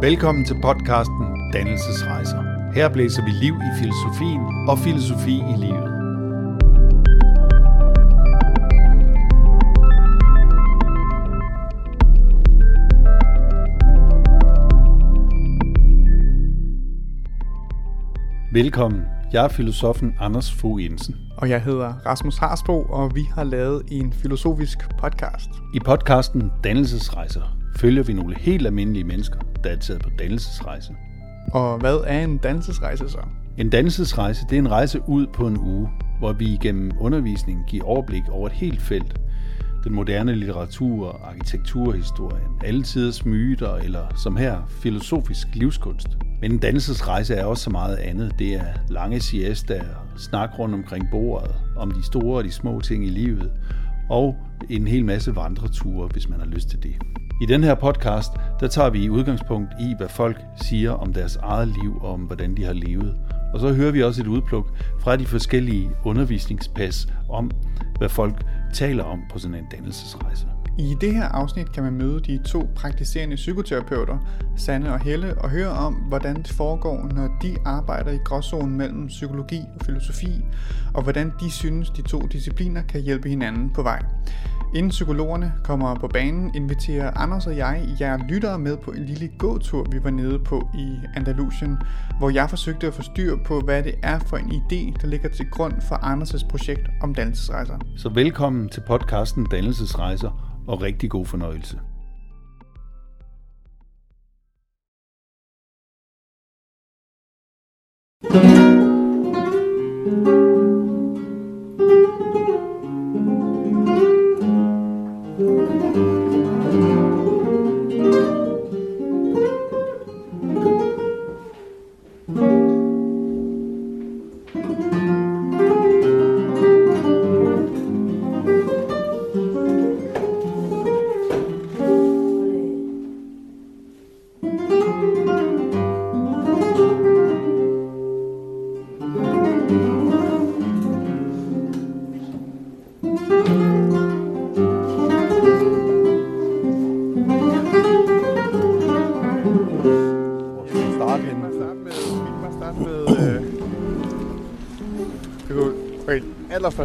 Velkommen til podcasten Dannelsesrejser. Her blæser vi liv i filosofien og filosofi i livet. Velkommen. Jeg er filosofen Anders Fogh Jensen. Og jeg hedder Rasmus Harsbo, og vi har lavet en filosofisk podcast. I podcasten Dannelsesrejser følger vi nogle helt almindelige mennesker, der er taget på dannelsesrejse. Og hvad er en dannelsesrejse så? En dannelsesrejse det er en rejse ud på en uge, hvor vi igennem undervisning giver overblik over et helt felt. Den moderne litteratur, arkitekturhistorien, alle tiders myter eller som her filosofisk livskunst. Men en dannelsesrejse er også så meget andet. Det er lange siesta, snak rundt omkring bordet, om de store og de små ting i livet, og en hel masse vandreture, hvis man har lyst til det. I den her podcast, der tager vi udgangspunkt i, hvad folk siger om deres eget liv og om, hvordan de har levet. Og så hører vi også et udpluk fra de forskellige undervisningspas om, hvad folk taler om på sådan en dannelsesrejse. I det her afsnit kan man møde de to praktiserende psykoterapeuter, Sanne og Helle, og høre om, hvordan det foregår, når de arbejder i gråzonen mellem psykologi og filosofi, og hvordan de synes, de to discipliner kan hjælpe hinanden på vej. Inden psykologerne kommer på banen, inviterer Anders og jeg jer lyttere med på en lille gåtur, vi var nede på i Andalusien, hvor jeg forsøgte at få styr på, hvad det er for en idé, der ligger til grund for Anders' projekt om dannelsesrejser. Så velkommen til podcasten Dannelsesrejser og rigtig god fornøjelse.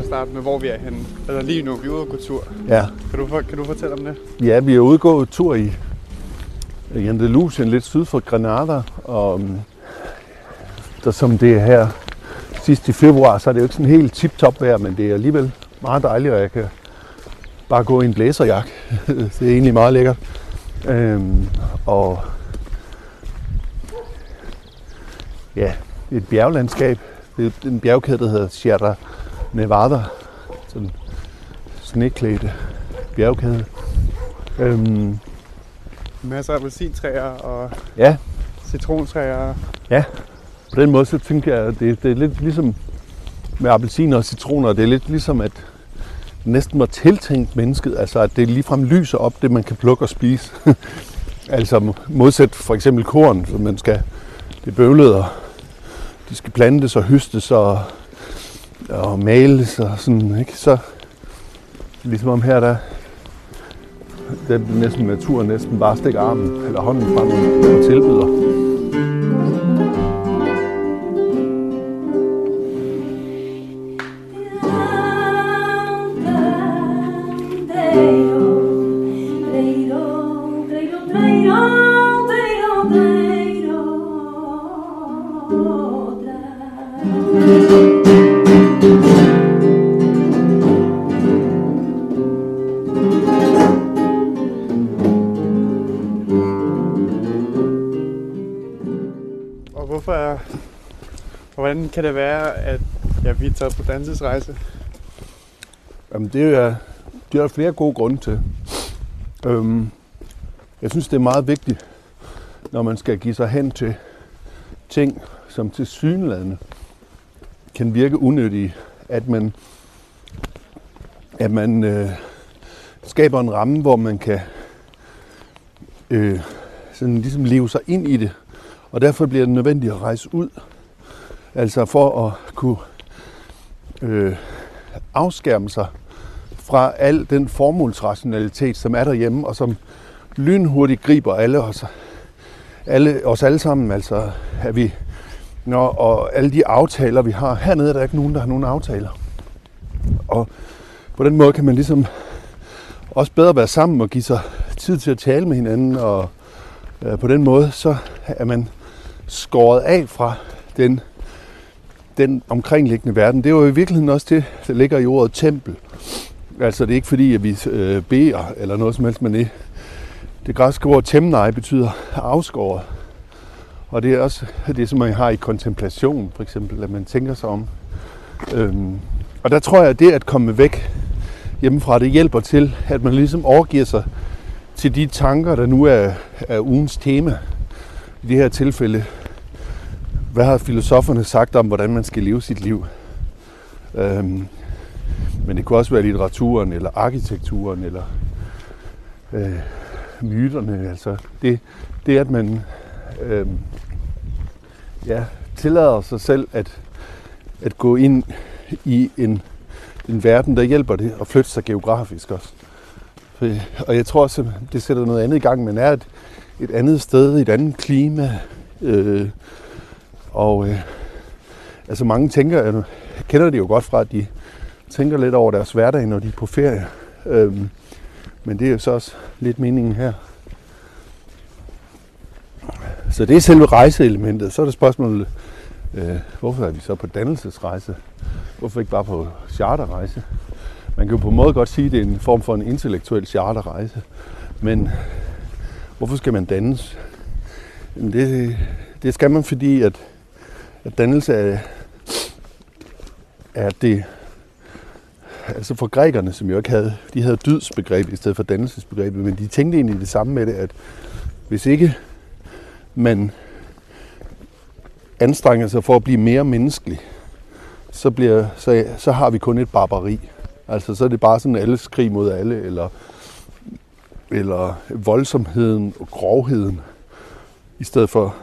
Allerførst starte med, hvor vi er henne. Eller lige nu, vi er ude og gå tur. Ja. Kan du, kan du fortælle om det? Ja, vi er ude og gå tur i, i Andalusien, lidt syd for Granada. Og um, der, som det er her sidst i februar, så er det jo ikke sådan helt tip-top vejr, men det er alligevel meget dejligt, og jeg kan bare gå i en blæserjakke. det er egentlig meget lækkert. Øhm, og ja, et bjerglandskab. Det er en bjergkæde, der hedder Sierra Nevada, sådan sneklædte bjergkæde. Øhm, Masser af appelsintræer og ja. citrontræer. Ja, på den måde så tænker jeg, at det, det er lidt ligesom med appelsiner og citroner, det er lidt ligesom, at næsten var tiltænkt mennesket, altså at det ligefrem lyser op, det man kan plukke og spise. altså modsat for eksempel korn, som man skal, det bøvlede, og de skal plantes og høstes og og males og sådan, ikke? Så ligesom om her, der, der er næsten naturen næsten bare stikker armen eller hånden frem og tilbyder. Kan det være, at ja, vi er taget på dansesrejse? Jamen, det er, det er der flere gode grunde til. Øhm, jeg synes, det er meget vigtigt, når man skal give sig hen til ting, som til synlædende kan virke unødige, at man, at man øh, skaber en ramme, hvor man kan øh, sådan ligesom leve sig ind i det. Og derfor bliver det nødvendigt at rejse ud Altså for at kunne øh, afskærme sig fra al den formålsrationalitet, som er derhjemme, og som lynhurtigt griber alle os. alle, os alle sammen, altså, at vi, når, og alle de aftaler, vi har. Hernede er der ikke nogen, der har nogen aftaler. Og på den måde kan man ligesom også bedre være sammen og give sig tid til at tale med hinanden, og øh, på den måde, så er man skåret af fra den, den omkringliggende verden. Det er jo i virkeligheden også det, der ligger i ordet tempel. Altså det er ikke fordi, at vi øh, beder eller noget som helst, men det, det græske ord temnai betyder afskåret. Og det er også det, som man har i kontemplation, for eksempel, at man tænker sig om. Øhm, og der tror jeg, at det at komme væk hjemmefra, det hjælper til, at man ligesom overgiver sig til de tanker, der nu er, er ugens tema. I det her tilfælde, hvad har filosoferne sagt om, hvordan man skal leve sit liv? Øhm, men det kunne også være litteraturen, eller arkitekturen, eller øh, myterne. Altså det, det at man øh, ja, tillader sig selv at, at gå ind i en, en verden, der hjælper det at flytte sig geografisk også. For, og jeg tror også, det sætter noget andet i gang. men er et, et andet sted, et andet klima. Øh, og øh, altså mange tænker, jeg kender det jo godt fra, at de tænker lidt over deres hverdag, når de er på ferie. Øhm, men det er jo så også lidt meningen her. Så det er selve rejseelementet. Så er det spørgsmålet, øh, hvorfor er vi så på dannelsesrejse? Hvorfor ikke bare på charterrejse? Man kan jo på en måde godt sige, at det er en form for en intellektuel charterrejse. Men hvorfor skal man dannes? Det, det skal man, fordi at, at dannelse af, af det, altså for grækerne, som jo ikke havde, de havde dydsbegreb i stedet for dannelsesbegrebet, men de tænkte egentlig det samme med det, at hvis ikke man anstrenger sig for at blive mere menneskelig, så, bliver, så, så har vi kun et barbari. Altså så er det bare sådan alles krig mod alle, eller, eller voldsomheden og grovheden, i stedet for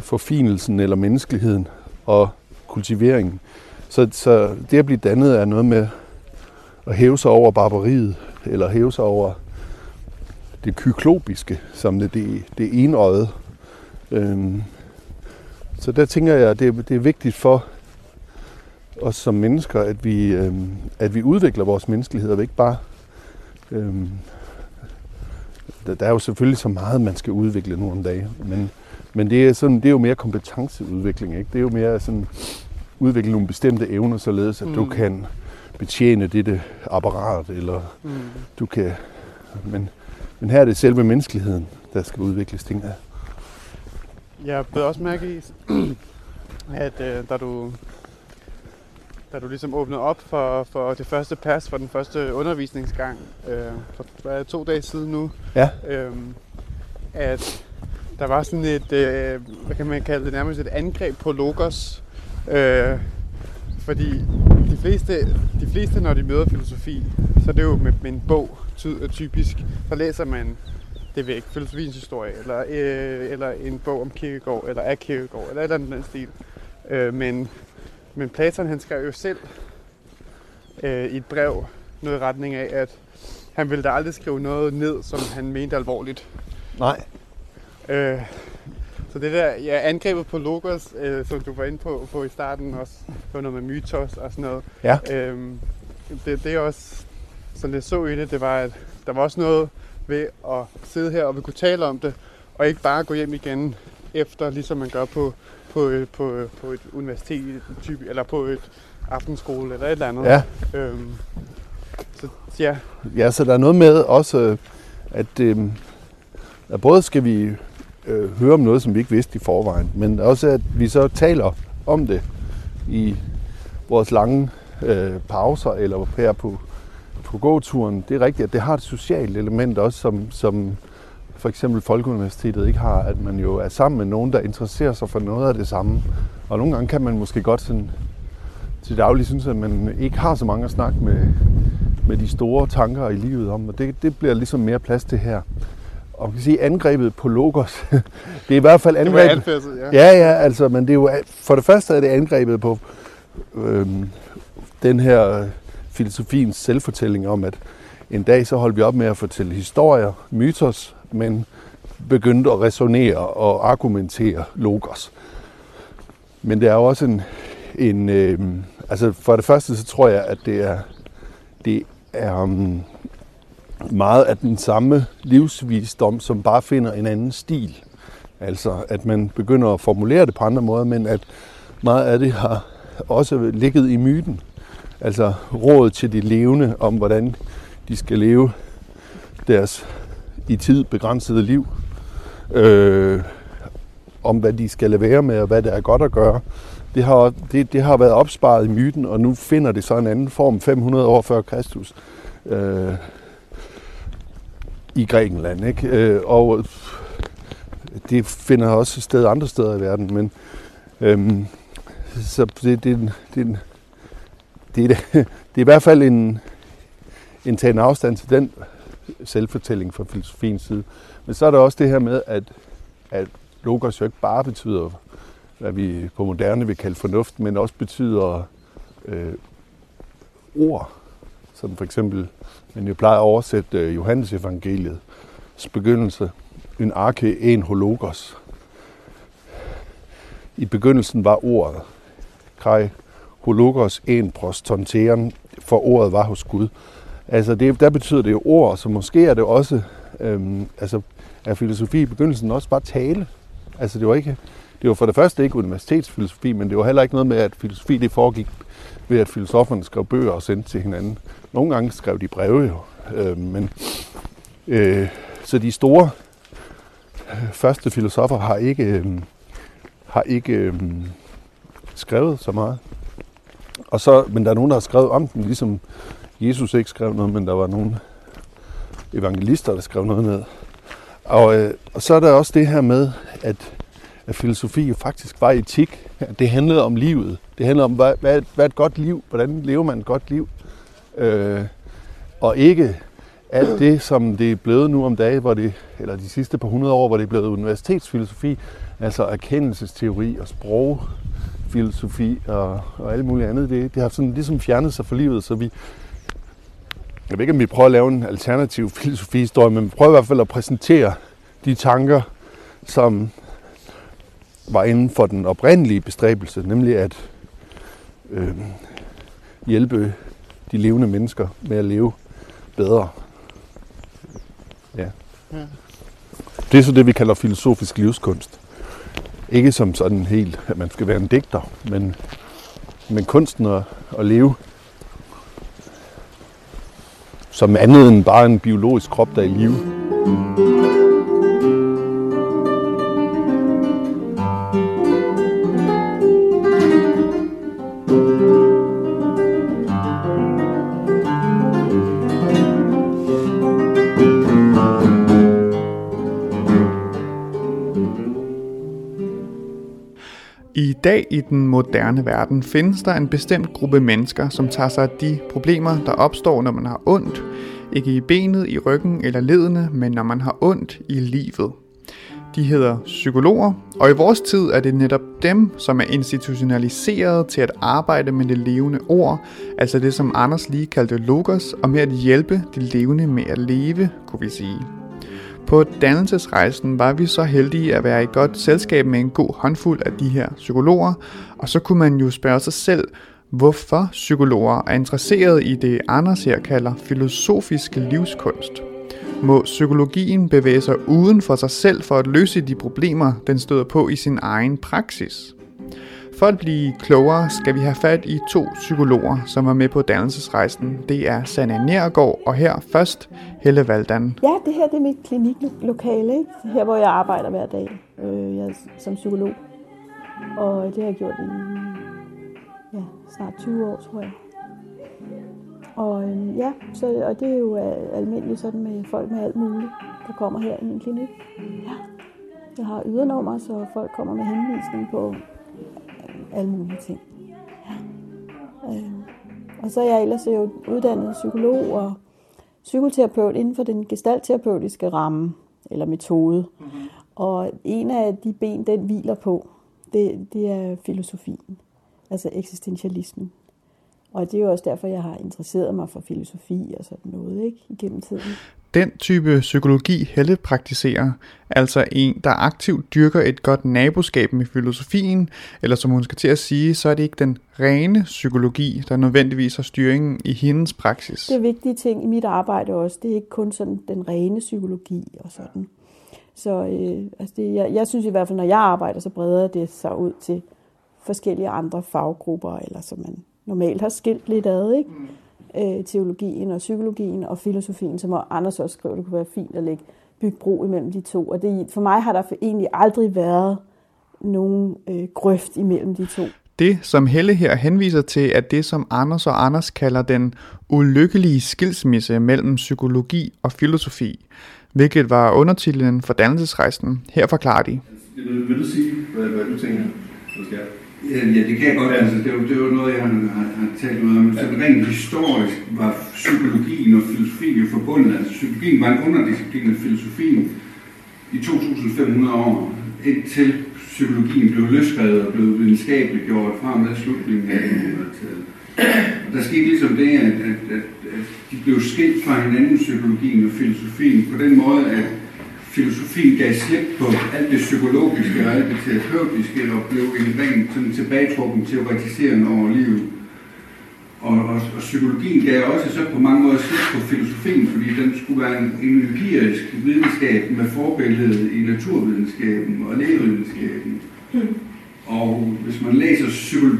forfinelsen eller menneskeligheden og kultiveringen. Så, så det at blive dannet er noget med at hæve sig over barbariet, eller hæve sig over det kyklopiske, som det, det, det enøjet. Øhm, så der tænker jeg, at det, det er vigtigt for os som mennesker, at vi, øhm, at vi udvikler vores menneskelighed, og ikke bare... Øhm, der, der er jo selvfølgelig så meget, man skal udvikle nu om dagen, men, men det, er sådan, det er jo mere kompetenceudvikling. Ikke? Det er jo mere sådan udvikle nogle bestemte evner, således at mm. du kan betjene dette apparat, eller mm. du kan... Men, men her er det selve menneskeligheden, der skal udvikles, tænker jeg. Jeg blev også mærke i, at øh, da du da du ligesom åbnede op for, for det første pas for den første undervisningsgang øh, for hvad, to dage siden nu, ja. øh, at der var sådan et, øh, hvad kan man kalde det, nærmest et angreb på logos. Øh, fordi de fleste, de fleste, når de møder filosofi, så er det jo med, med en bog, ty, øh, typisk. Så læser man det væk, filosofiens historie, eller, øh, eller en bog om kirkegård, eller af kirkegård, eller et eller andet den stil. Øh, men, men Platon han skrev jo selv øh, i et brev noget i retning af, at han ville da aldrig skrive noget ned, som han mente alvorligt. Nej. Øh, så det der ja, angrebet på logos, øh, som du var inde på, på i starten også, på noget med mytos og sådan noget. Ja. Øh, det, det er også, sådan jeg så i det, det var, at der var også noget ved at sidde her og vi kunne tale om det, og ikke bare gå hjem igen efter, ligesom man gør på, på, på, på et universitet, type, eller på et aftenskole eller et eller andet. Ja. Øhm, så ja. Ja, så der er noget med også, at, øh, at både skal vi øh, høre om noget, som vi ikke vidste i forvejen, men også at vi så taler om det i vores lange øh, pauser eller her på, på gåturen. Det er rigtigt, at det har et socialt element også, som, som for eksempel Folkeuniversitetet ikke har, at man jo er sammen med nogen, der interesserer sig for noget af det samme. Og nogle gange kan man måske godt sådan, til daglig synes, at man ikke har så mange at snakke med, med de store tanker i livet om, og det, det bliver ligesom mere plads til her og man kan sige angrebet på Logos. det er i hvert fald angrebet. Det var ja. Ja, ja, altså, men det er jo, for det første er det angrebet på øhm, den her filosofiens selvfortælling om, at en dag så holdt vi op med at fortælle historier, mytos, men begyndte at resonere og argumentere logos. Men det er jo også en, en øh, altså for det første så tror jeg, at det er, det er um, meget af den samme livsvisdom, som bare finder en anden stil. Altså at man begynder at formulere det på andre måder, men at meget af det har også ligget i myten. Altså råd til de levende om, hvordan de skal leve deres i tid begrænsede liv. Øh, om hvad de skal lade være med, og hvad der er godt at gøre. Det har, det, det har været opsparet i myten, og nu finder det så en anden form 500 år før Kristus øh, i Grækenland. Ikke? Øh, og det finder også sted andre steder i verden, men øhm, så det, det, det, det, det, det er i hvert fald en, en tagen afstand til den selvfortælling fra filosofiens side. Men så er der også det her med, at, at logos jo ikke bare betyder, hvad vi på moderne vil kalde fornuft, men også betyder øh, ord, som for eksempel, man jo plejer at oversætte øh, Johannes evangeliets begyndelse, en arke en hologos. I begyndelsen var ordet, kaj hologos en prostonteren, for ordet var hos Gud. Altså det, der betyder det jo ord, så måske er det også, øhm, altså er filosofi i begyndelsen også bare tale. Altså det var ikke, det var for det første ikke universitetsfilosofi, men det var heller ikke noget med, at filosofi det foregik ved, at filosoferne skrev bøger og sendte til hinanden. Nogle gange skrev de breve jo, øh, men øh, så de store øh, første filosofer har ikke, øh, har ikke øh, skrevet så meget. Og så, men der er nogen, der har skrevet om den, ligesom Jesus ikke skrev noget, men der var nogle evangelister, der skrev noget ned. Og, øh, og så er der også det her med, at, at filosofi jo faktisk var etik. Det handlede om livet. Det handler om, hvad, hvad, hvad er et godt liv? Hvordan lever man et godt liv? Øh, og ikke alt det, som det er blevet nu om dagen, hvor det, eller de sidste par hundrede år, hvor det er blevet universitetsfilosofi, altså erkendelsesteori og sprogfilosofi og, og alt muligt andet. Det, det har sådan ligesom fjernet sig fra livet, så vi, jeg ved ikke, om vi prøver at lave en alternativ filosofihistorie, men vi prøver i hvert fald at præsentere de tanker, som var inden for den oprindelige bestræbelse, nemlig at øh, hjælpe de levende mennesker med at leve bedre. Ja. ja. Det er så det, vi kalder filosofisk livskunst. Ikke som sådan helt, at man skal være en digter, men, men kunsten at, at leve som andet end bare en biologisk krop, der er i live. I dag i den moderne verden findes der en bestemt gruppe mennesker, som tager sig af de problemer, der opstår, når man har ondt. Ikke i benet, i ryggen eller ledene, men når man har ondt i livet. De hedder psykologer, og i vores tid er det netop dem, som er institutionaliseret til at arbejde med det levende ord, altså det som Anders lige kaldte logos, og med at hjælpe de levende med at leve, kunne vi sige. På dannelsesrejsen var vi så heldige at være i godt selskab med en god håndfuld af de her psykologer, og så kunne man jo spørge sig selv, hvorfor psykologer er interesseret i det, Anders her kalder filosofisk livskunst. Må psykologien bevæge sig uden for sig selv for at løse de problemer, den støder på i sin egen praksis? For at blive klogere skal vi have fat i to psykologer, som er med på dannelsesrejsen. Det er Sanna Nergård og her først Helle Valdan. Ja, det her det er mit kliniklokale, ikke? her hvor jeg arbejder hver dag øh, jeg er som psykolog. Og det har jeg gjort i ja, snart 20 år, tror jeg. Og øh, ja, så, og det er jo øh, almindeligt sådan med folk med alt muligt, der kommer her i min klinik. Ja. Jeg har ydernummer, så folk kommer med henvisning på alle mulige ting. Ja. Øh, og så er jeg ellers jo uddannet psykolog og psykoterapeut inden for den gestaltterapeutiske ramme eller metode. Mm-hmm. Og en af de ben, den hviler på, det, det er filosofien, altså eksistentialismen. Og det er jo også derfor, jeg har interesseret mig for filosofi og sådan noget ikke, igennem tiden. Den type psykologi, Helle praktiserer, altså en, der aktivt dyrker et godt naboskab med filosofien, eller som hun skal til at sige, så er det ikke den rene psykologi, der nødvendigvis har styringen i hendes praksis. Det er vigtige ting i mit arbejde også. Det er ikke kun sådan den rene psykologi og sådan. Så øh, altså det, jeg, jeg synes i hvert fald, når jeg arbejder, så breder det sig ud til forskellige andre faggrupper, eller som man normalt har skilt lidt ad, ikke? Mm. Øh, teologien og psykologien og filosofien, som Anders også skrev, det kunne være fint at lægge bygge bro imellem de to. Og det, for mig har der for egentlig aldrig været nogen øh, grøft imellem de to. Det, som Helle her henviser til, er det, som Anders og Anders kalder den ulykkelige skilsmisse mellem psykologi og filosofi, hvilket var undertitlen for dannelsesrejsen. Her forklarer de. Vil, vil du sige, hvad, hvad du tænker, du skal? Ja, det kan jeg godt. Altså, det, er jo, det er noget, jeg har, har, har talt noget om. Så rent historisk var psykologien og filosofien jo forbundet. Altså, psykologien var en underdisciplin af filosofien i 2500 år, indtil psykologien blev løsrevet og blev videnskabeligt gjort fra med slutningen af 1800-tallet. Der skete ligesom det, at, at, at, at de blev skilt fra hinanden, psykologien og filosofien, på den måde, at filosofi gav slip på alt det psykologiske og alt det terapeutiske og blev en ren sådan, tilbagetrukken teoretiserende over livet. Og, og, og psykologien gav også så på mange måder slip på filosofien, fordi den skulle være en, en empirisk videnskab med forbillede i naturvidenskaben og lægevidenskaben. Mm. Og hvis man læser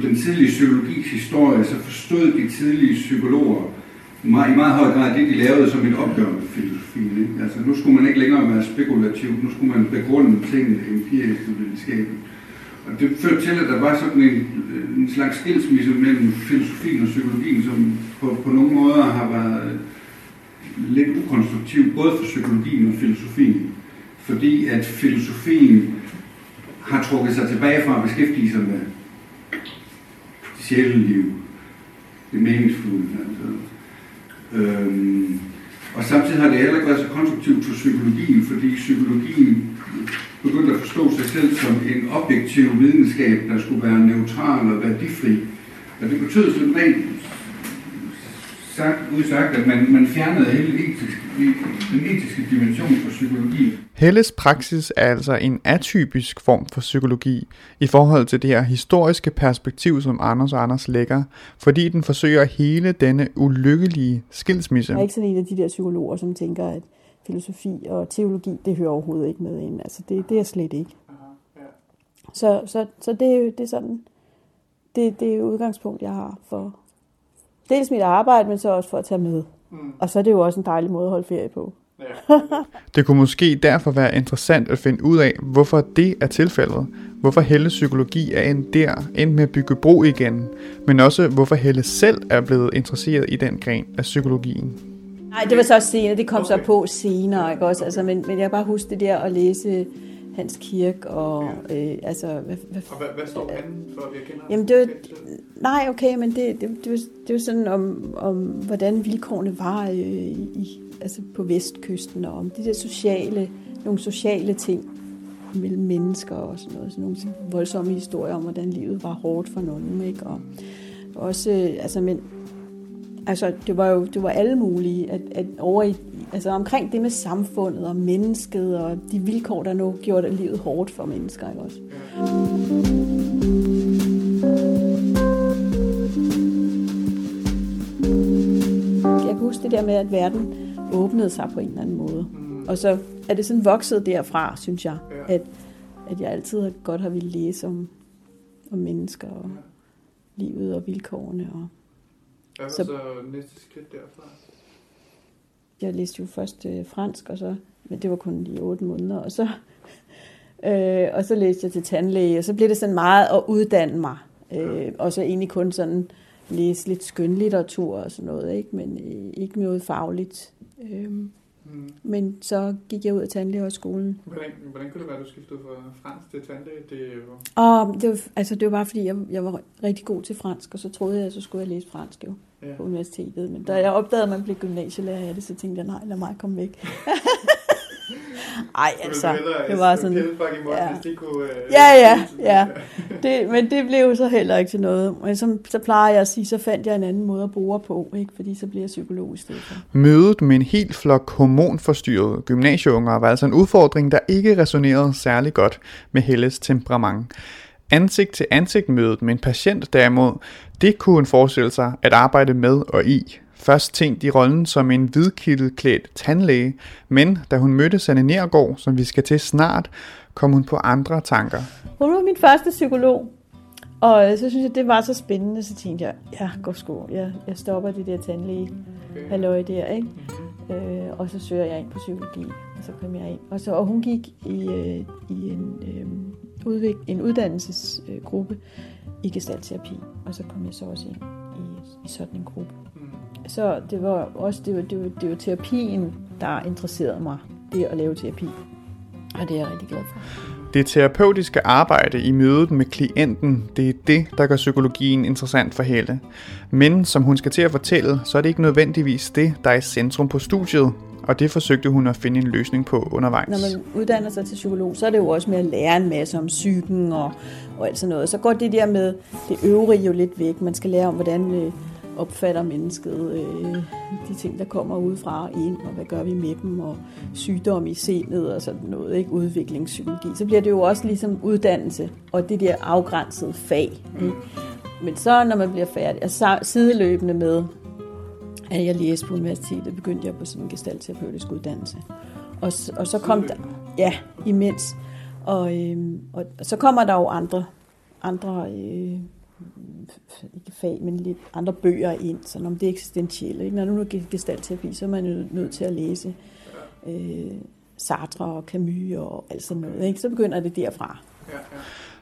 den tidlige psykologis historie, så forstod de tidlige psykologer, i meget høj grad det, de lavede som et opgør med filosofien. Ikke? Altså, nu skulle man ikke længere være spekulativ, nu skulle man begrunde tingene empirisk og videnskabeligt. Og det førte til, at der var sådan en, øh, en slags skilsmisse mellem filosofien og psykologien, som på, på nogle måder har været øh, lidt ukonstruktiv, både for psykologien og filosofien. Fordi at filosofien har trukket sig tilbage fra at beskæftige sig med det sjæleliv, det meningsfulde. Altså, Øhm, og samtidig har det heller ikke været så konstruktivt for psykologien, fordi psykologien begyndte at forstå sig selv som en objektiv videnskab, der skulle være neutral og værdifri. Og det betød sådan rent sagt, udsagt, at man, man fjernede hele etisk, den etiske dimension for psykologi. Helles praksis er altså en atypisk form for psykologi i forhold til det her historiske perspektiv, som Anders og Anders lægger, fordi den forsøger hele denne ulykkelige skilsmisse. Jeg er ikke sådan en af de der psykologer, som tænker, at filosofi og teologi, det hører overhovedet ikke med ind. Altså det, det er slet ikke. Så, så, så det, er jo, det er sådan, det, det er udgangspunkt, jeg har for dels mit arbejde, men så også for at tage med. Mm. Og så er det jo også en dejlig måde at holde ferie på. Ja. det kunne måske derfor være interessant at finde ud af, hvorfor det er tilfældet. Hvorfor Helle psykologi er endt der, endt med at bygge bro igen, men også hvorfor Helle selv er blevet interesseret i den gren af psykologien. Nej, det var så senere, det kom okay. så på senere, ikke også? Altså, men, men jeg kan bare huske det der at læse Hans Kirk og ja. øh, altså hvad, hvad, og hvad, hvad står han for at jeg kender Jamen det var, nej okay, men det, det, det, var, det var sådan om, om hvordan vilkårene var øh, i, altså på vestkysten og om de der sociale nogle sociale ting mellem mennesker og sådan noget, sådan nogle voldsomme historier om hvordan livet var hårdt for nogen, ikke? Og også altså men altså det var jo det var alle mulige at, at over i altså omkring det med samfundet og mennesket og de vilkår, der nu gjorde livet hårdt for mennesker. Ikke også? Jeg kan huske det der med, at verden åbnede sig på en eller anden måde. Mm. Og så er det sådan vokset derfra, synes jeg, at, at jeg altid godt har ville læse om, om mennesker og livet og vilkårene. Og, Hvad var så, så næste skridt derfra? jeg læste jo først øh, fransk, og så, men det var kun lige otte måneder, og så, øh, og så læste jeg til tandlæge, og så blev det sådan meget at uddanne mig, øh, og så egentlig kun sådan læse lidt skønlitteratur og sådan noget, ikke? men øh, ikke noget fagligt. Øh, Mm. Men så gik jeg ud af tandlægehøjskolen. Hvordan, hvordan kunne det være, at du skiftede fra fransk til tandlæge? Det, og det, var, altså, det var bare fordi, jeg, jeg var rigtig god til fransk, og så troede jeg, at så skulle jeg læse fransk jo ja. på universitetet. Men da jeg opdagede, at man blev gymnasielærer af det, så tænkte jeg, nej, lad mig komme væk. Ej, altså, det var sådan... Ja, øh, ja, ja, ja. Det, men det blev så heller ikke til noget. Men så, så plejer jeg at sige, så fandt jeg en anden måde at bore på, ikke? fordi så bliver jeg psykolog i stedet for. Mødet med en helt flok hormonforstyrrede gymnasieunger var altså en udfordring, der ikke resonerede særlig godt med Helles temperament. Ansigt til ansigt mødet med en patient derimod, det kunne hun forestille sig at arbejde med og i. Først tænkt i rollen som en hvidkittelklædt tandlæge, men da hun mødte Sanne Nergård, som vi skal til snart, kom hun på andre tanker. Hun var min første psykolog, og øh, så synes jeg, det var så spændende, så tænkte jeg, ja, gå sko, jeg, jeg stopper det der tandlæge halløj der, ikke? Øh, og så søger jeg ind på psykologi, og så kom jeg ind. Og, så, og hun gik i, øh, i en, øh, udvik, en uddannelsesgruppe i gestaltterapi, og så kom jeg så også ind i, i sådan en gruppe. Så det var også det var, det var, det var terapien, der interesserede mig, det at lave terapi. Og det er jeg rigtig glad for. Det terapeutiske arbejde i mødet med klienten, det er det, der gør psykologien interessant for Helle. Men som hun skal til at fortælle, så er det ikke nødvendigvis det, der er i centrum på studiet, og det forsøgte hun at finde en løsning på undervejs. Når man uddanner sig til psykolog, så er det jo også med at lære en masse om psyken og, og alt sådan noget. Så går det der med det øvrige jo lidt væk. Man skal lære om, hvordan øh, opfatter mennesket øh, de ting, der kommer udefra og ind, og hvad gør vi med dem, og sygdom i senet og sådan noget, ikke? udviklingspsykologi. Så bliver det jo også ligesom uddannelse, og det der afgrænsede fag. Ikke? Men så, når man bliver færdig, og så sideløbende med, at jeg læste på universitetet, begyndte jeg på sådan en gestaltterapeutisk uddannelse. Og, og så kom der, ja, imens. Og, øh, og så kommer der jo andre, andre øh, ikke fag, men lidt andre bøger ind, sådan om det eksistentielle. Ikke? Når nu er gestaltterapi, så er man jo nødt til at læse øh, Sartre og Camus og alt sådan noget. Ikke? Så begynder det derfra. Ja, ja.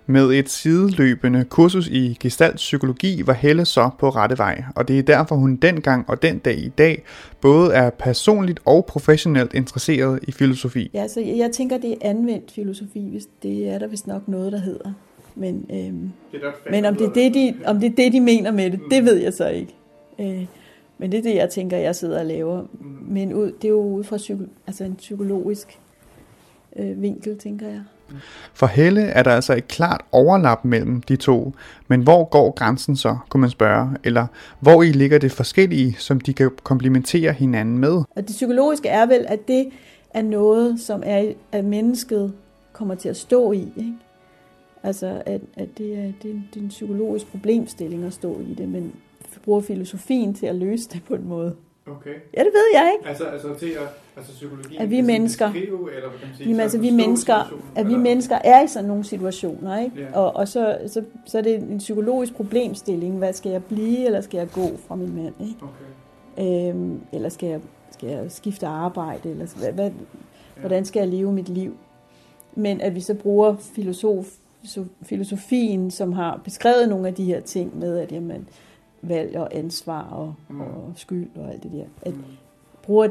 Med et sideløbende kursus i gestaltpsykologi var Helle så på rette vej, og det er derfor hun dengang og den dag i dag både er personligt og professionelt interesseret i filosofi. Ja, så jeg tænker, det er anvendt filosofi, hvis det er der vist nok noget, der hedder. Men, øhm, det men om, det er det, de, om det er det, de mener med det, det ved jeg så ikke. Øh, men det er det, jeg tænker, jeg sidder og laver. Mm. Men ud, det er jo ud fra psyko, altså en psykologisk øh, vinkel, tænker jeg. For Helle er der altså et klart overlap mellem de to, men hvor går grænsen så, kunne man spørge, eller hvor i ligger det forskellige, som de kan komplementere hinanden med? Og det psykologiske er vel, at det er noget, som er, at mennesket kommer til at stå i. Ikke? Altså, at, at det, er, det, er en, det er en psykologisk problemstilling at stå i det, men bruger filosofien til at løse det på en måde. Okay. Ja, det ved jeg ikke. Altså, altså til at, altså psykologien at vi mennesker, beskrive, eller hvad kan man sige, jamen, altså, vi mennesker, at vi mennesker er i sådan nogle situationer, ikke? Yeah. Og, og så, så, så er det en psykologisk problemstilling. Hvad skal jeg blive, eller skal jeg gå fra min mand, ikke? Okay. Øhm, eller skal jeg, skal jeg skifte arbejde, eller hvad, hvad, yeah. hvordan skal jeg leve mit liv? Men at vi så bruger filosof, filosofien, som har beskrevet nogle af de her ting med, at jamen, valg og ansvar og, mm. og skyld og alt det der. At mm. bruge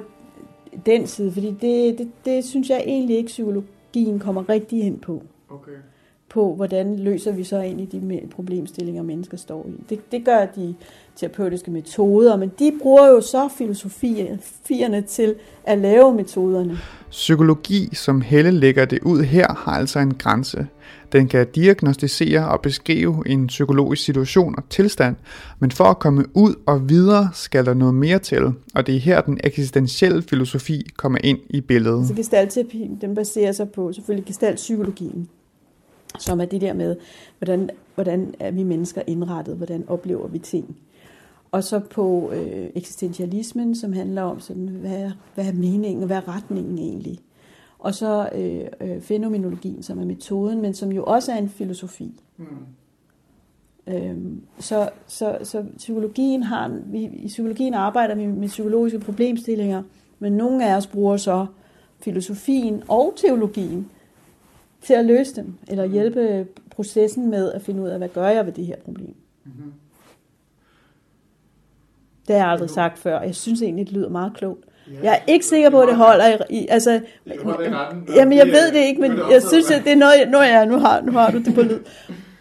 den side, fordi det, det, det synes jeg egentlig ikke, psykologien kommer rigtig ind på. Okay. På, hvordan løser vi så egentlig de problemstillinger, mennesker står i. Det, det gør de terapeutiske metoder, men de bruger jo så filosofierne til at lave metoderne. Psykologi, som Helle lægger det ud her, har altså en grænse. Den kan diagnostisere og beskrive en psykologisk situation og tilstand, men for at komme ud og videre skal der noget mere til, og det er her den eksistentielle filosofi kommer ind i billedet. Så gestaltterapien, den baserer sig på selvfølgelig gestaltpsykologien, som er det der med, hvordan, hvordan er vi mennesker indrettet, hvordan oplever vi ting. Og så på øh, eksistentialismen, som handler om, sådan, hvad, hvad er meningen, hvad er retningen egentlig. Og så øh, øh, fænomenologien, som er metoden, men som jo også er en filosofi. Mm. Øhm, så, så, så psykologien har, vi, i psykologien arbejder vi med psykologiske problemstillinger, men nogle af os bruger så filosofien og teologien til at løse dem, eller mm. hjælpe processen med at finde ud af, hvad gør jeg ved det her problem. Mm-hmm. Det har jeg aldrig sagt før. Jeg synes egentlig, det lyder meget klogt. Jeg er ikke sikker på, at det holder i... Altså, jamen, jeg ved det ikke, men jeg synes, at det er noget... Nu, ja, nu, har, nu har du det på lyd.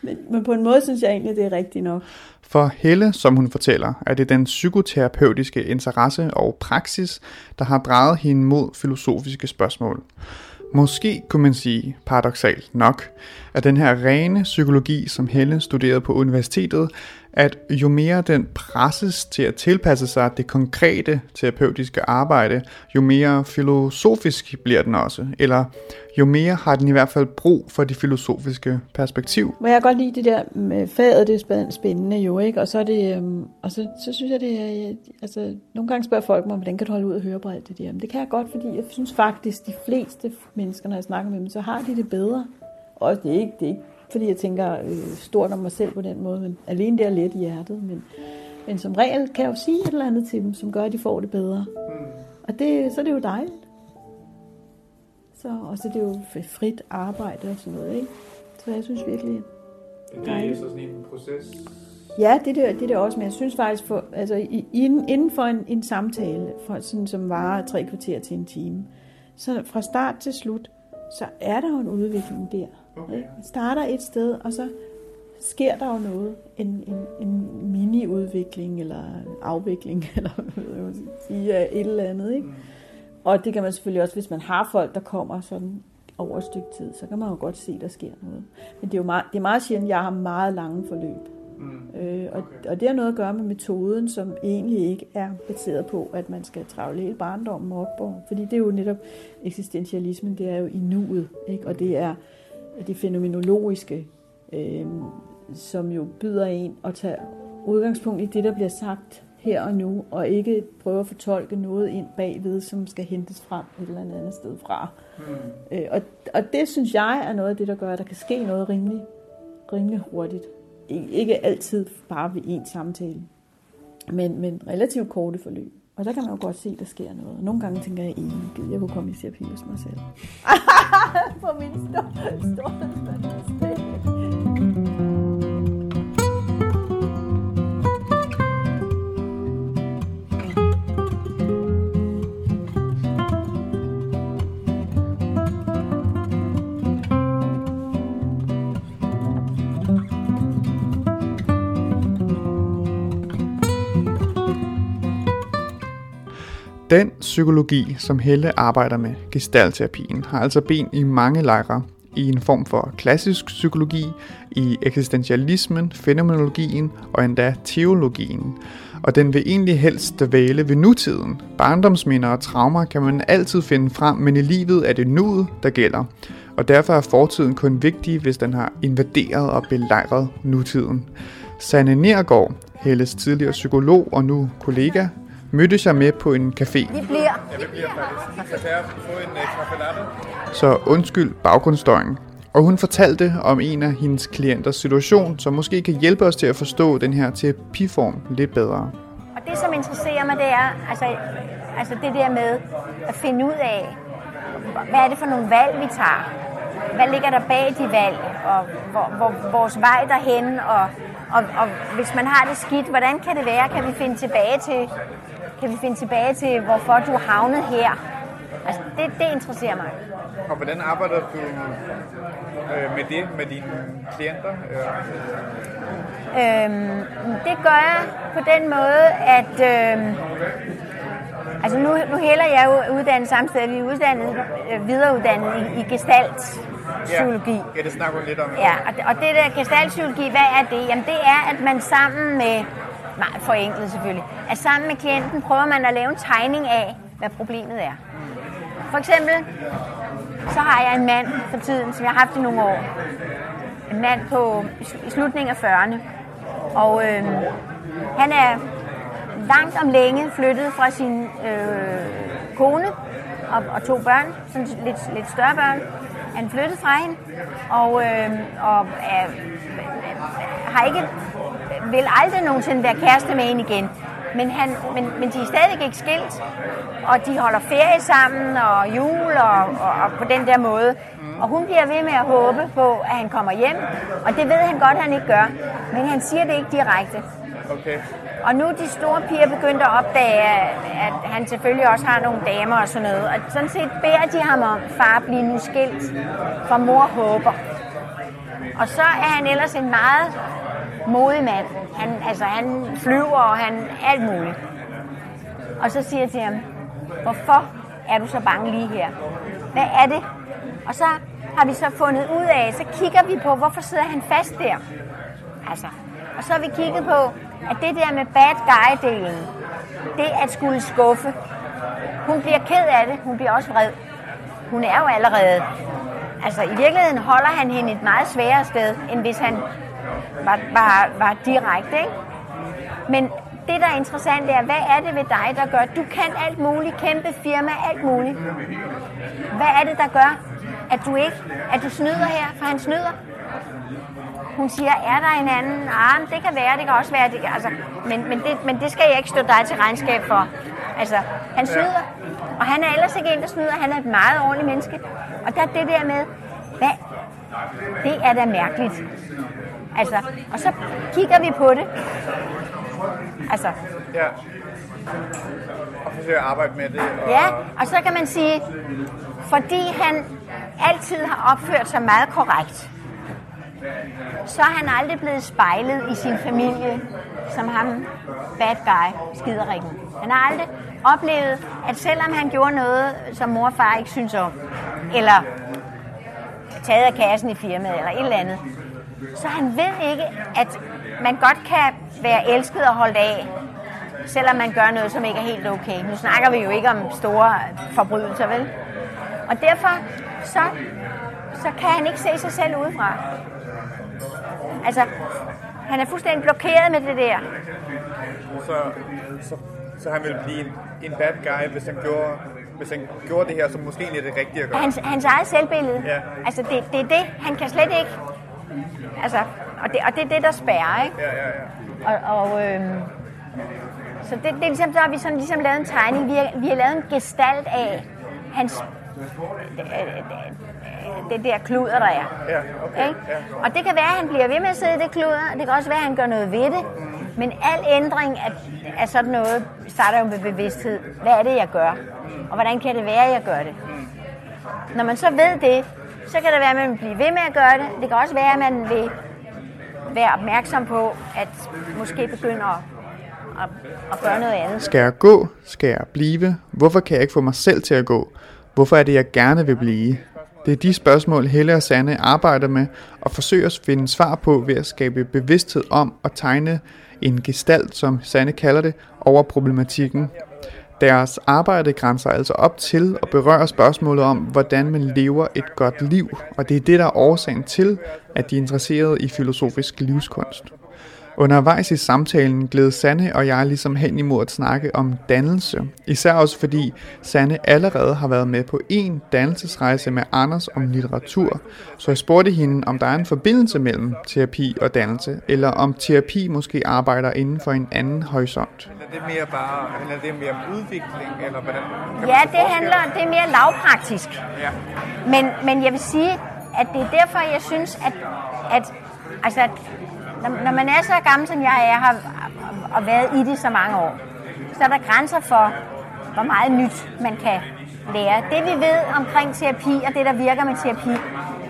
Men, men på en måde synes jeg egentlig, det er rigtigt nok. For Helle, som hun fortæller, er det den psykoterapeutiske interesse og praksis, der har drejet hende mod filosofiske spørgsmål. Måske kunne man sige, paradoxalt nok, at den her rene psykologi, som Helle studerede på universitetet, at jo mere den presses til at tilpasse sig det konkrete terapeutiske arbejde, jo mere filosofisk bliver den også, eller jo mere har den i hvert fald brug for det filosofiske perspektiv. Men jeg kan godt lide det der med faget, det er spændende jo, ikke? Og så, er det, øhm, og så, så synes jeg, det er, øh, altså, nogle gange spørger folk mig, hvordan kan du holde ud og høre på alt det der? Men det kan jeg godt, fordi jeg synes faktisk, de fleste mennesker, når jeg snakker med dem, så har de det bedre. Og det er ikke, det er ikke fordi jeg tænker øh, stort om mig selv på den måde, men alene det er let i hjertet. Men, men som regel kan jeg jo sige et eller andet til dem, som gør, at de får det bedre. Mm. Og det, så er det jo dejligt. Så, og så det er jo frit arbejde og sådan noget, ikke? Så jeg synes virkelig, det er dejligt. så sådan en proces? Ja, det er det, det er det også, men jeg synes faktisk, for, altså, inden for en, en samtale, for, sådan, som varer tre kvarter til en time, så fra start til slut, så er der jo en udvikling der. Okay. Starter et sted, og så sker der jo noget. En, en, en mini-udvikling, eller afvikling, eller hvad man sige, et eller andet. Ikke? Mm. Og det kan man selvfølgelig også, hvis man har folk, der kommer sådan over et stykke tid, så kan man jo godt se, at der sker noget. Men det er jo meget, det er meget sjældent, at jeg har meget lange forløb. Mm. Øh, og, okay. og det har noget at gøre med metoden, som egentlig ikke er baseret på, at man skal travle hele barndommen op. Og, fordi det er jo netop eksistentialismen, det er jo i nuet, ikke? og det er det fænomenologiske, øh, som jo byder en at tage udgangspunkt i det, der bliver sagt her og nu, og ikke prøve at fortolke noget ind bagved, som skal hentes frem et eller andet sted fra. Mm. Øh, og, og det synes jeg er noget af det, der gør, at der kan ske noget rimelig, rimelig hurtigt. Ikke altid bare ved en samtale, men, men relativt korte forløb. Og der kan man jo godt se, at der sker noget. Nogle gange tænker jeg, at jeg kunne komme i terapi hos mig selv. På min store, store Den psykologi, som Helle arbejder med, gestalterapien, har altså ben i mange lejre, i en form for klassisk psykologi, i eksistentialismen, fænomenologien og endda teologien. Og den vil egentlig helst væle ved nutiden. Barndomsminder og traumer kan man altid finde frem, men i livet er det nuet, der gælder. Og derfor er fortiden kun vigtig, hvis den har invaderet og belejret nutiden. Sanne Nergård, Helles tidligere psykolog og nu kollega, mødtes jeg med på en café. Vi bliver. Ja, vi bliver faktisk. Kan jeg få en uh? Så undskyld baggrundsstøjen. Og hun fortalte om en af hendes klienters situation, som måske kan hjælpe os til at forstå den her terapiform lidt bedre. Og det, som interesserer mig, det er altså, altså det der med at finde ud af, hvad er det for nogle valg, vi tager? Hvad ligger der bag de valg? Og hvor, hvor, vores vej derhen? Og, og, og hvis man har det skidt, hvordan kan det være? Kan vi finde tilbage til kan vi finde tilbage til, hvorfor du havnet her. Altså, det, det interesserer mig. Og hvordan arbejder du øh, med det med dine klienter? Øhm, det gør jeg på den måde, at øh, altså nu, nu hælder jeg jo uddannet samme sted. Vi er uddannet, øh, videreuddannet i, i gestalt psykologi. Ja, det snakker lidt om. Ja, og det, og det der gestaltpsykologi, hvad er det? Jamen det er, at man sammen med meget forenklet selvfølgelig, at sammen med klienten prøver man at lave en tegning af, hvad problemet er. For eksempel, så har jeg en mand for tiden, som jeg har haft i nogle år. En mand på i slutningen af 40'erne. Og øh, han er langt om længe flyttet fra sin øh, kone og, og to børn, sådan lidt, lidt større børn. Han flyttede fra hende, og, øh, og er, har ikke vil aldrig nogensinde være kæreste med hende igen. Men, han, men, men de er stadig ikke skilt, og de holder ferie sammen, og jul, og, og, og på den der måde. Og hun bliver ved med at håbe på, at han kommer hjem, og det ved han godt, at han ikke gør. Men han siger det ikke direkte. Okay. Og nu er de store piger begyndt at opdage, at han selvfølgelig også har nogle damer og sådan noget. Og sådan set beder de ham om, far, blive nu skilt, for mor håber. Og så er han ellers en meget modig mand. Han, altså, han flyver, og han alt muligt. Og så siger jeg til ham, hvorfor er du så bange lige her? Hvad er det? Og så har vi så fundet ud af, så kigger vi på, hvorfor sidder han fast der? Altså, og så har vi kigget på, at det der med bad guy-delen, det at skulle skuffe. Hun bliver ked af det, hun bliver også vred. Hun er jo allerede. Altså, i virkeligheden holder han hende et meget sværere sted, end hvis han var, var, var direkte, ikke? Men det, der er interessant, er, hvad er det ved dig, der gør, du kan alt muligt, kæmpe firma, alt muligt. Hvad er det, der gør, at du ikke, at du snyder her, for han snyder? Hun siger, er der en anden? Ah, det kan være, det kan også være. Det, altså, men, men, det, men det skal jeg ikke stå dig til regnskab for. Altså, han snyder. Og han er ellers ikke en, der snyder. Han er et meget ordentligt menneske. Og der er det der med, hvad? Det er da mærkeligt. Altså, og så kigger vi på det. Altså, Ja. Og forsøge at arbejde med det. Og... Ja, og så kan man sige, fordi han altid har opført sig meget korrekt, så er han aldrig blevet spejlet i sin familie som ham, bad guy, skiderikken. Han har aldrig oplevet, at selvom han gjorde noget, som mor og far ikke synes om, eller taget af kassen i firmaet, eller et eller andet, så han ved ikke, at man godt kan være elsket og holdt af, selvom man gør noget, som ikke er helt okay. Nu snakker vi jo ikke om store forbrydelser, vel? Og derfor så, så kan han ikke se sig selv udefra. Altså, han er fuldstændig blokeret med det der. Så, så, så han ville blive en, en bad guy, hvis han gjorde, hvis han gjorde det her, som måske er det rigtige at gøre. Hans, hans eget selvbillede. Ja. Altså, det, det er det. Han kan slet ikke... Altså, og det, og det er det, der spærrer, ikke? Ja, ja, ja. Og, og øhm, så det, det er ligesom, så har vi sådan ligesom lavet en tegning. Vi har, vi har lavet en gestalt af hans det, det der kluder, der er. Ja, okay. Ikke? Ja. Og det kan være, at han bliver ved med at sidde i det kluder. Det kan også være, at han gør noget ved det. Men al ændring af, af sådan noget starter jo med bevidsthed. Hvad er det, jeg gør? Og hvordan kan det være, at jeg gør det? Når man så ved det, så kan det være, at man vil blive ved med at gøre det. Det kan også være, at man vil være opmærksom på, at måske begynder at, at, at gøre noget andet. Skal jeg gå? Skal jeg blive? Hvorfor kan jeg ikke få mig selv til at gå? Hvorfor er det, jeg gerne vil blive? Det er de spørgsmål, Helle og Sanne arbejder med og forsøger at finde svar på ved at skabe bevidsthed om og tegne en gestalt, som Sanne kalder det, over problematikken. Deres arbejde grænser altså op til og berører spørgsmålet om, hvordan man lever et godt liv, og det er det, der er årsagen til, at de er interesserede i filosofisk livskunst. Undervejs i samtalen gled Sanne og jeg ligesom hen imod at snakke om dannelse. Især også fordi Sanne allerede har været med på en dannelsesrejse med Anders om litteratur. Så jeg spurgte hende, om der er en forbindelse mellem terapi og dannelse, eller om terapi måske arbejder inden for en anden horisont. Det mere bare, handler det mere om udvikling, eller hvordan? kan Ja, det handler, det er mere lavpraktisk. Ja. Men, men jeg vil sige, at det er derfor, jeg synes, at, at, altså, at når, når man er så gammel, som jeg er, har, og været i det så mange år, så er der grænser for, hvor meget nyt man kan lære. Det vi ved omkring terapi, og det der virker med terapi,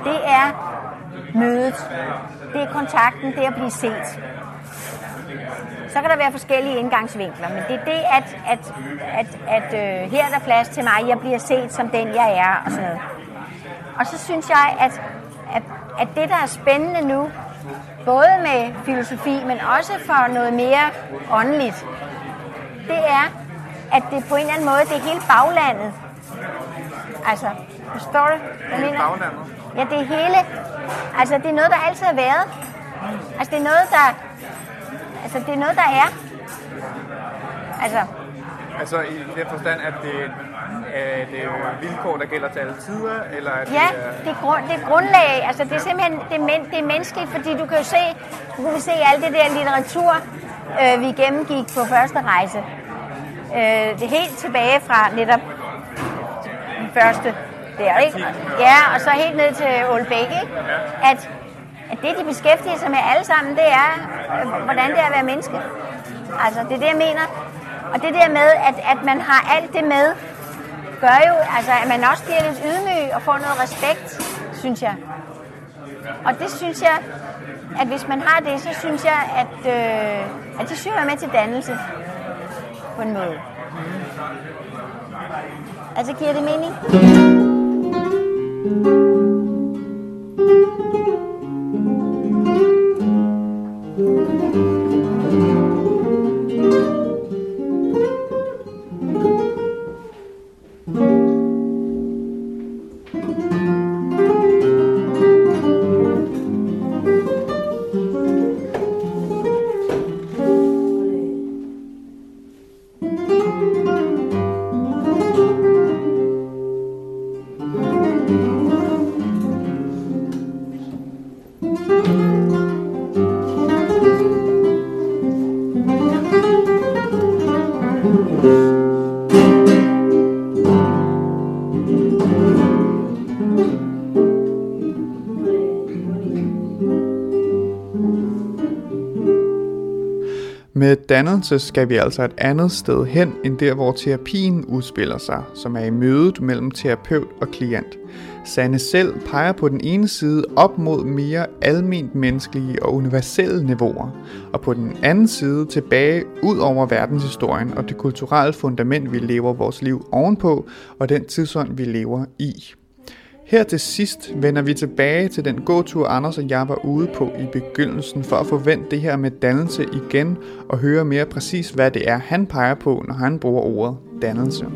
det er mødet. Det er kontakten, det er at blive set. Så kan der være forskellige indgangsvinkler, men det er det, at, at, at, at øh, her er der plads til mig, jeg bliver set som den, jeg er, og sådan noget. Og så synes jeg, at, at, at det, der er spændende nu, både med filosofi, men også for noget mere åndeligt, det er, at det på en eller anden måde, det er hele baglandet. Altså, forstår du? hvad mener? baglandet? Ja, det er hele. Altså, det er noget, der altid har været. Altså, det er noget, der... Altså, det er noget, der er. Altså, Altså i den forstand, at det er det er vilkår, der gælder til alle tider, eller at Ja, det er... det er, grund, det er grundlag. Altså, det er simpelthen det er, men, det er menneskeligt, fordi du kan jo se, du kan se alt det der litteratur, øh, vi gennemgik på første rejse. Øh, det er helt tilbage fra netop den første der, ikke? Ja, og så helt ned til Olbæk, ikke? At, at det, de beskæftiger sig med alle sammen, det er, øh, hvordan det er at være menneske. Altså, det er det, jeg mener. Og det der med, at, at man har alt det med, gør jo, altså, at man også bliver lidt ydmyg og får noget respekt, synes jeg. Og det synes jeg, at hvis man har det, så synes jeg, at, øh, at det søger med til dannelse på en måde. Altså, giver det mening? Dannelse skal vi altså et andet sted hen end der, hvor terapien udspiller sig, som er i mødet mellem terapeut og klient. Sanne selv peger på den ene side op mod mere alment menneskelige og universelle niveauer, og på den anden side tilbage ud over verdenshistorien og det kulturelle fundament, vi lever vores liv ovenpå, og den tidsånd, vi lever i. Her til sidst vender vi tilbage til den gåtur, Anders og jeg var ude på i begyndelsen, for at forvente det her med dannelse igen og høre mere præcis, hvad det er, han peger på, når han bruger ordet dannelse.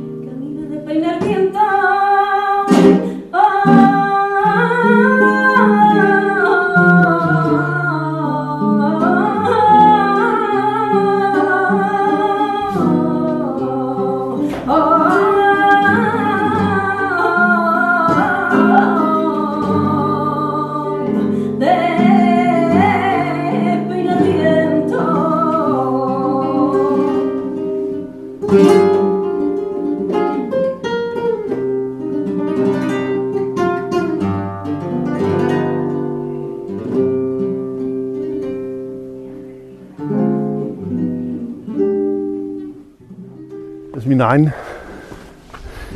Egen,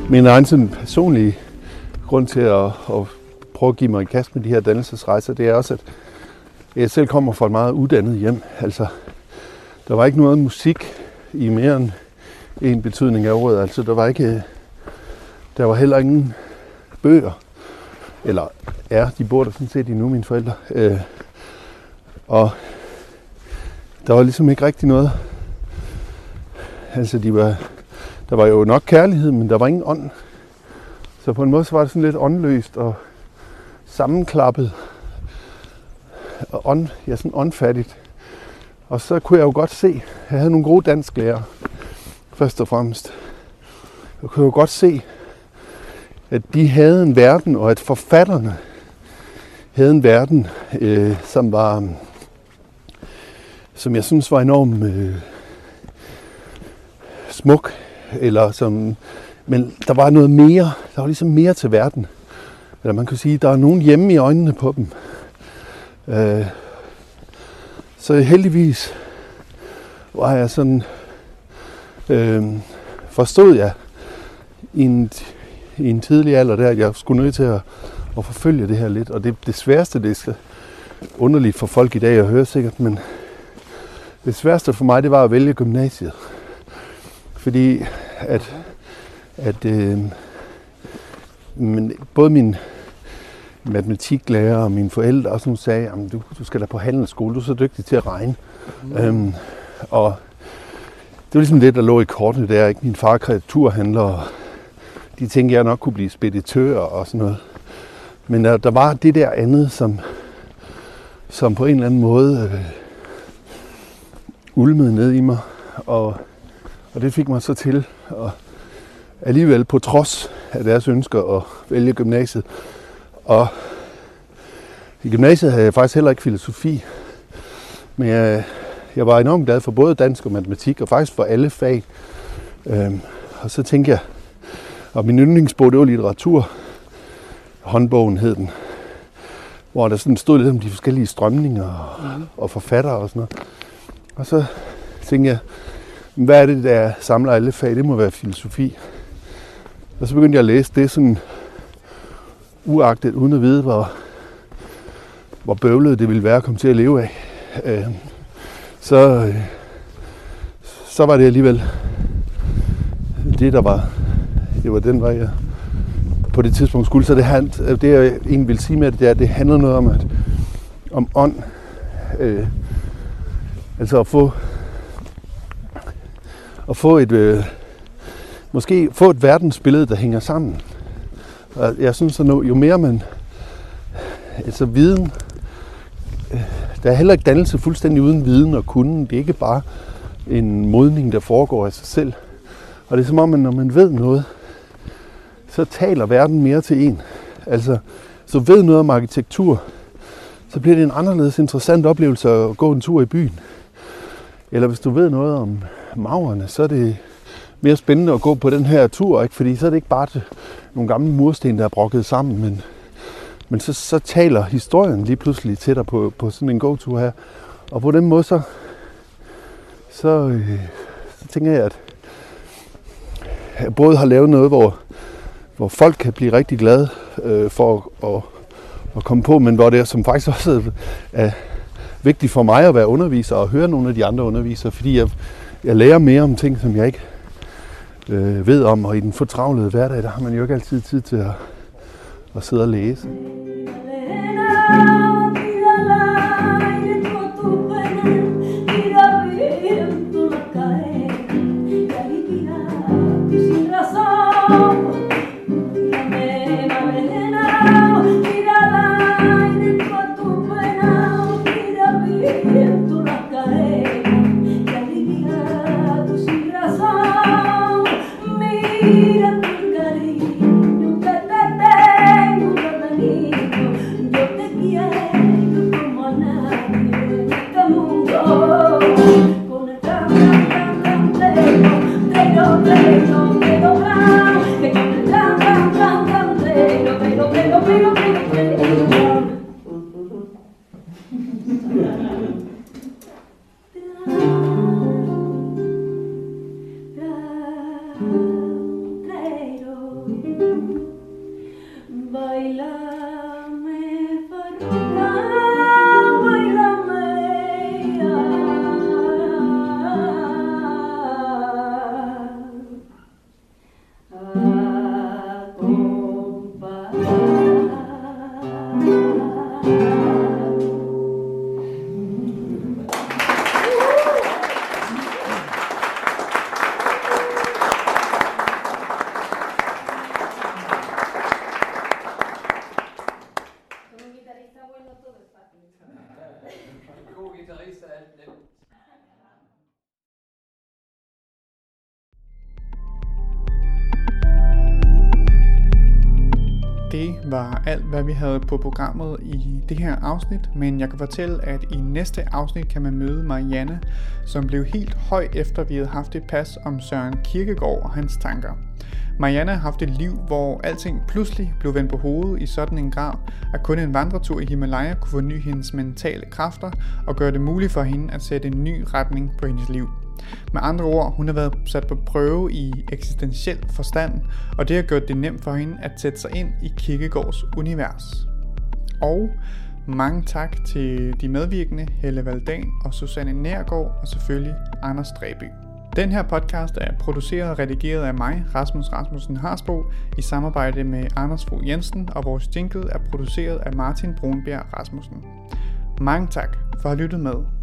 min egen sådan personlige grund til at, at prøve at give mig i kast med de her dannelsesrejser, det er også, at jeg selv kommer fra et meget uddannet hjem. Altså, der var ikke noget musik i mere end en betydning af ordet. Altså, der var ikke, der var heller ingen bøger. Eller, ja, de bor der sådan set endnu, mine forældre. Øh, og der var ligesom ikke rigtig noget. Altså, de var, der var jo nok kærlighed, men der var ingen ånd. Så på en måde så var det sådan lidt åndløst og sammenklappet. Og ånd, ja, sådan åndfattigt. Og så kunne jeg jo godt se, at jeg havde nogle gode dansklærer, først og fremmest. Jeg kunne jo godt se, at de havde en verden, og at forfatterne havde en verden, øh, som var, som jeg synes var enormt øh, smuk, eller som, men der var noget mere, der var ligesom mere til verden. Eller man kan sige, der er nogen hjemme i øjnene på dem. Øh, så heldigvis var jeg sådan, øh, forstod jeg i en, i en tidlig alder der, at jeg skulle nødt til at, at forfølge det her lidt. Og det, det sværeste, det er underligt for folk i dag at høre sikkert, men det sværeste for mig, det var at vælge gymnasiet. Fordi at, at øh, men både min matematiklærer og mine forældre også sagde, at du, du skal da på handelsskole, du er så dygtig til at regne. Mm. Øhm, og det var ligesom det, der lå i kortene der. Ikke? Min far er kreaturhandler, og de tænkte, jeg nok kunne blive speditør og sådan noget. Men der, der var det der andet, som, som på en eller anden måde øh, ulmede ned i mig. Og, og det fik mig så til at alligevel på trods af deres ønsker at vælge gymnasiet. Og i gymnasiet havde jeg faktisk heller ikke filosofi. Men jeg, jeg var enormt glad for både dansk og matematik, og faktisk for alle fag. Øhm, og så tænkte jeg, og min yndlingsbog, det var litteratur. Håndbogen hed den. Hvor der sådan stod lidt om de forskellige strømninger og, og forfattere og sådan noget. Og så tænkte jeg, hvad er det, der samler alle fag? Det må være filosofi. Og så begyndte jeg at læse det sådan uagtet, uden at vide, hvor, hvor bøvlet det ville være at komme til at leve af, øh, så, øh, så var det alligevel det, der var, det var den vej, jeg på det tidspunkt skulle. Så det, hand, det jeg egentlig vil sige med det, det er, at det handler noget om, at, om ånd. Øh, altså at få, at få et, øh, måske få et verdensbillede, der hænger sammen. Og jeg synes, at jo mere man, altså viden, øh, der er heller ikke dannelse fuldstændig uden viden og kunden. Det er ikke bare en modning, der foregår af sig selv. Og det er som om, at når man ved noget, så taler verden mere til en. Altså, så ved noget om arkitektur, så bliver det en anderledes interessant oplevelse at gå en tur i byen. Eller hvis du ved noget om maverne, så er det mere spændende at gå på den her tur, ikke? fordi så er det ikke bare nogle gamle mursten, der er brokket sammen, men, men så, så taler historien lige pludselig til dig på, på sådan en gåtur her. Og på den måde, så, så, øh, så tænker jeg, at jeg både har lavet noget, hvor, hvor folk kan blive rigtig glade øh, for at, at, at komme på, men hvor det er, som faktisk også er vigtigt for mig at være underviser og høre nogle af de andre undervisere, fordi jeg, jeg lærer mere om ting, som jeg ikke øh, ved om, og i den fortravlede hverdag, der har man jo ikke altid tid til at, at sidde og læse. Det var alt, hvad vi havde på programmet i det her afsnit, men jeg kan fortælle, at i næste afsnit kan man møde Marianne, som blev helt høj efter vi havde haft et pas om Søren Kirkegaard og hans tanker. Marianne har haft et liv, hvor alting pludselig blev vendt på hovedet i sådan en grad, at kun en vandretur i Himalaya kunne forny hendes mentale kræfter og gøre det muligt for hende at sætte en ny retning på hendes liv. Med andre ord, hun har været sat på prøve i eksistentiel forstand, og det har gjort det nemt for hende at sætte sig ind i Kierkegaards univers. Og mange tak til de medvirkende Helle Valdan og Susanne Nærgaard og selvfølgelig Anders Dræby. Den her podcast er produceret og redigeret af mig, Rasmus Rasmussen Harsbo, i samarbejde med Anders Fogh Jensen, og vores jingle er produceret af Martin Brunbjerg Rasmussen. Mange tak for at have lyttet med.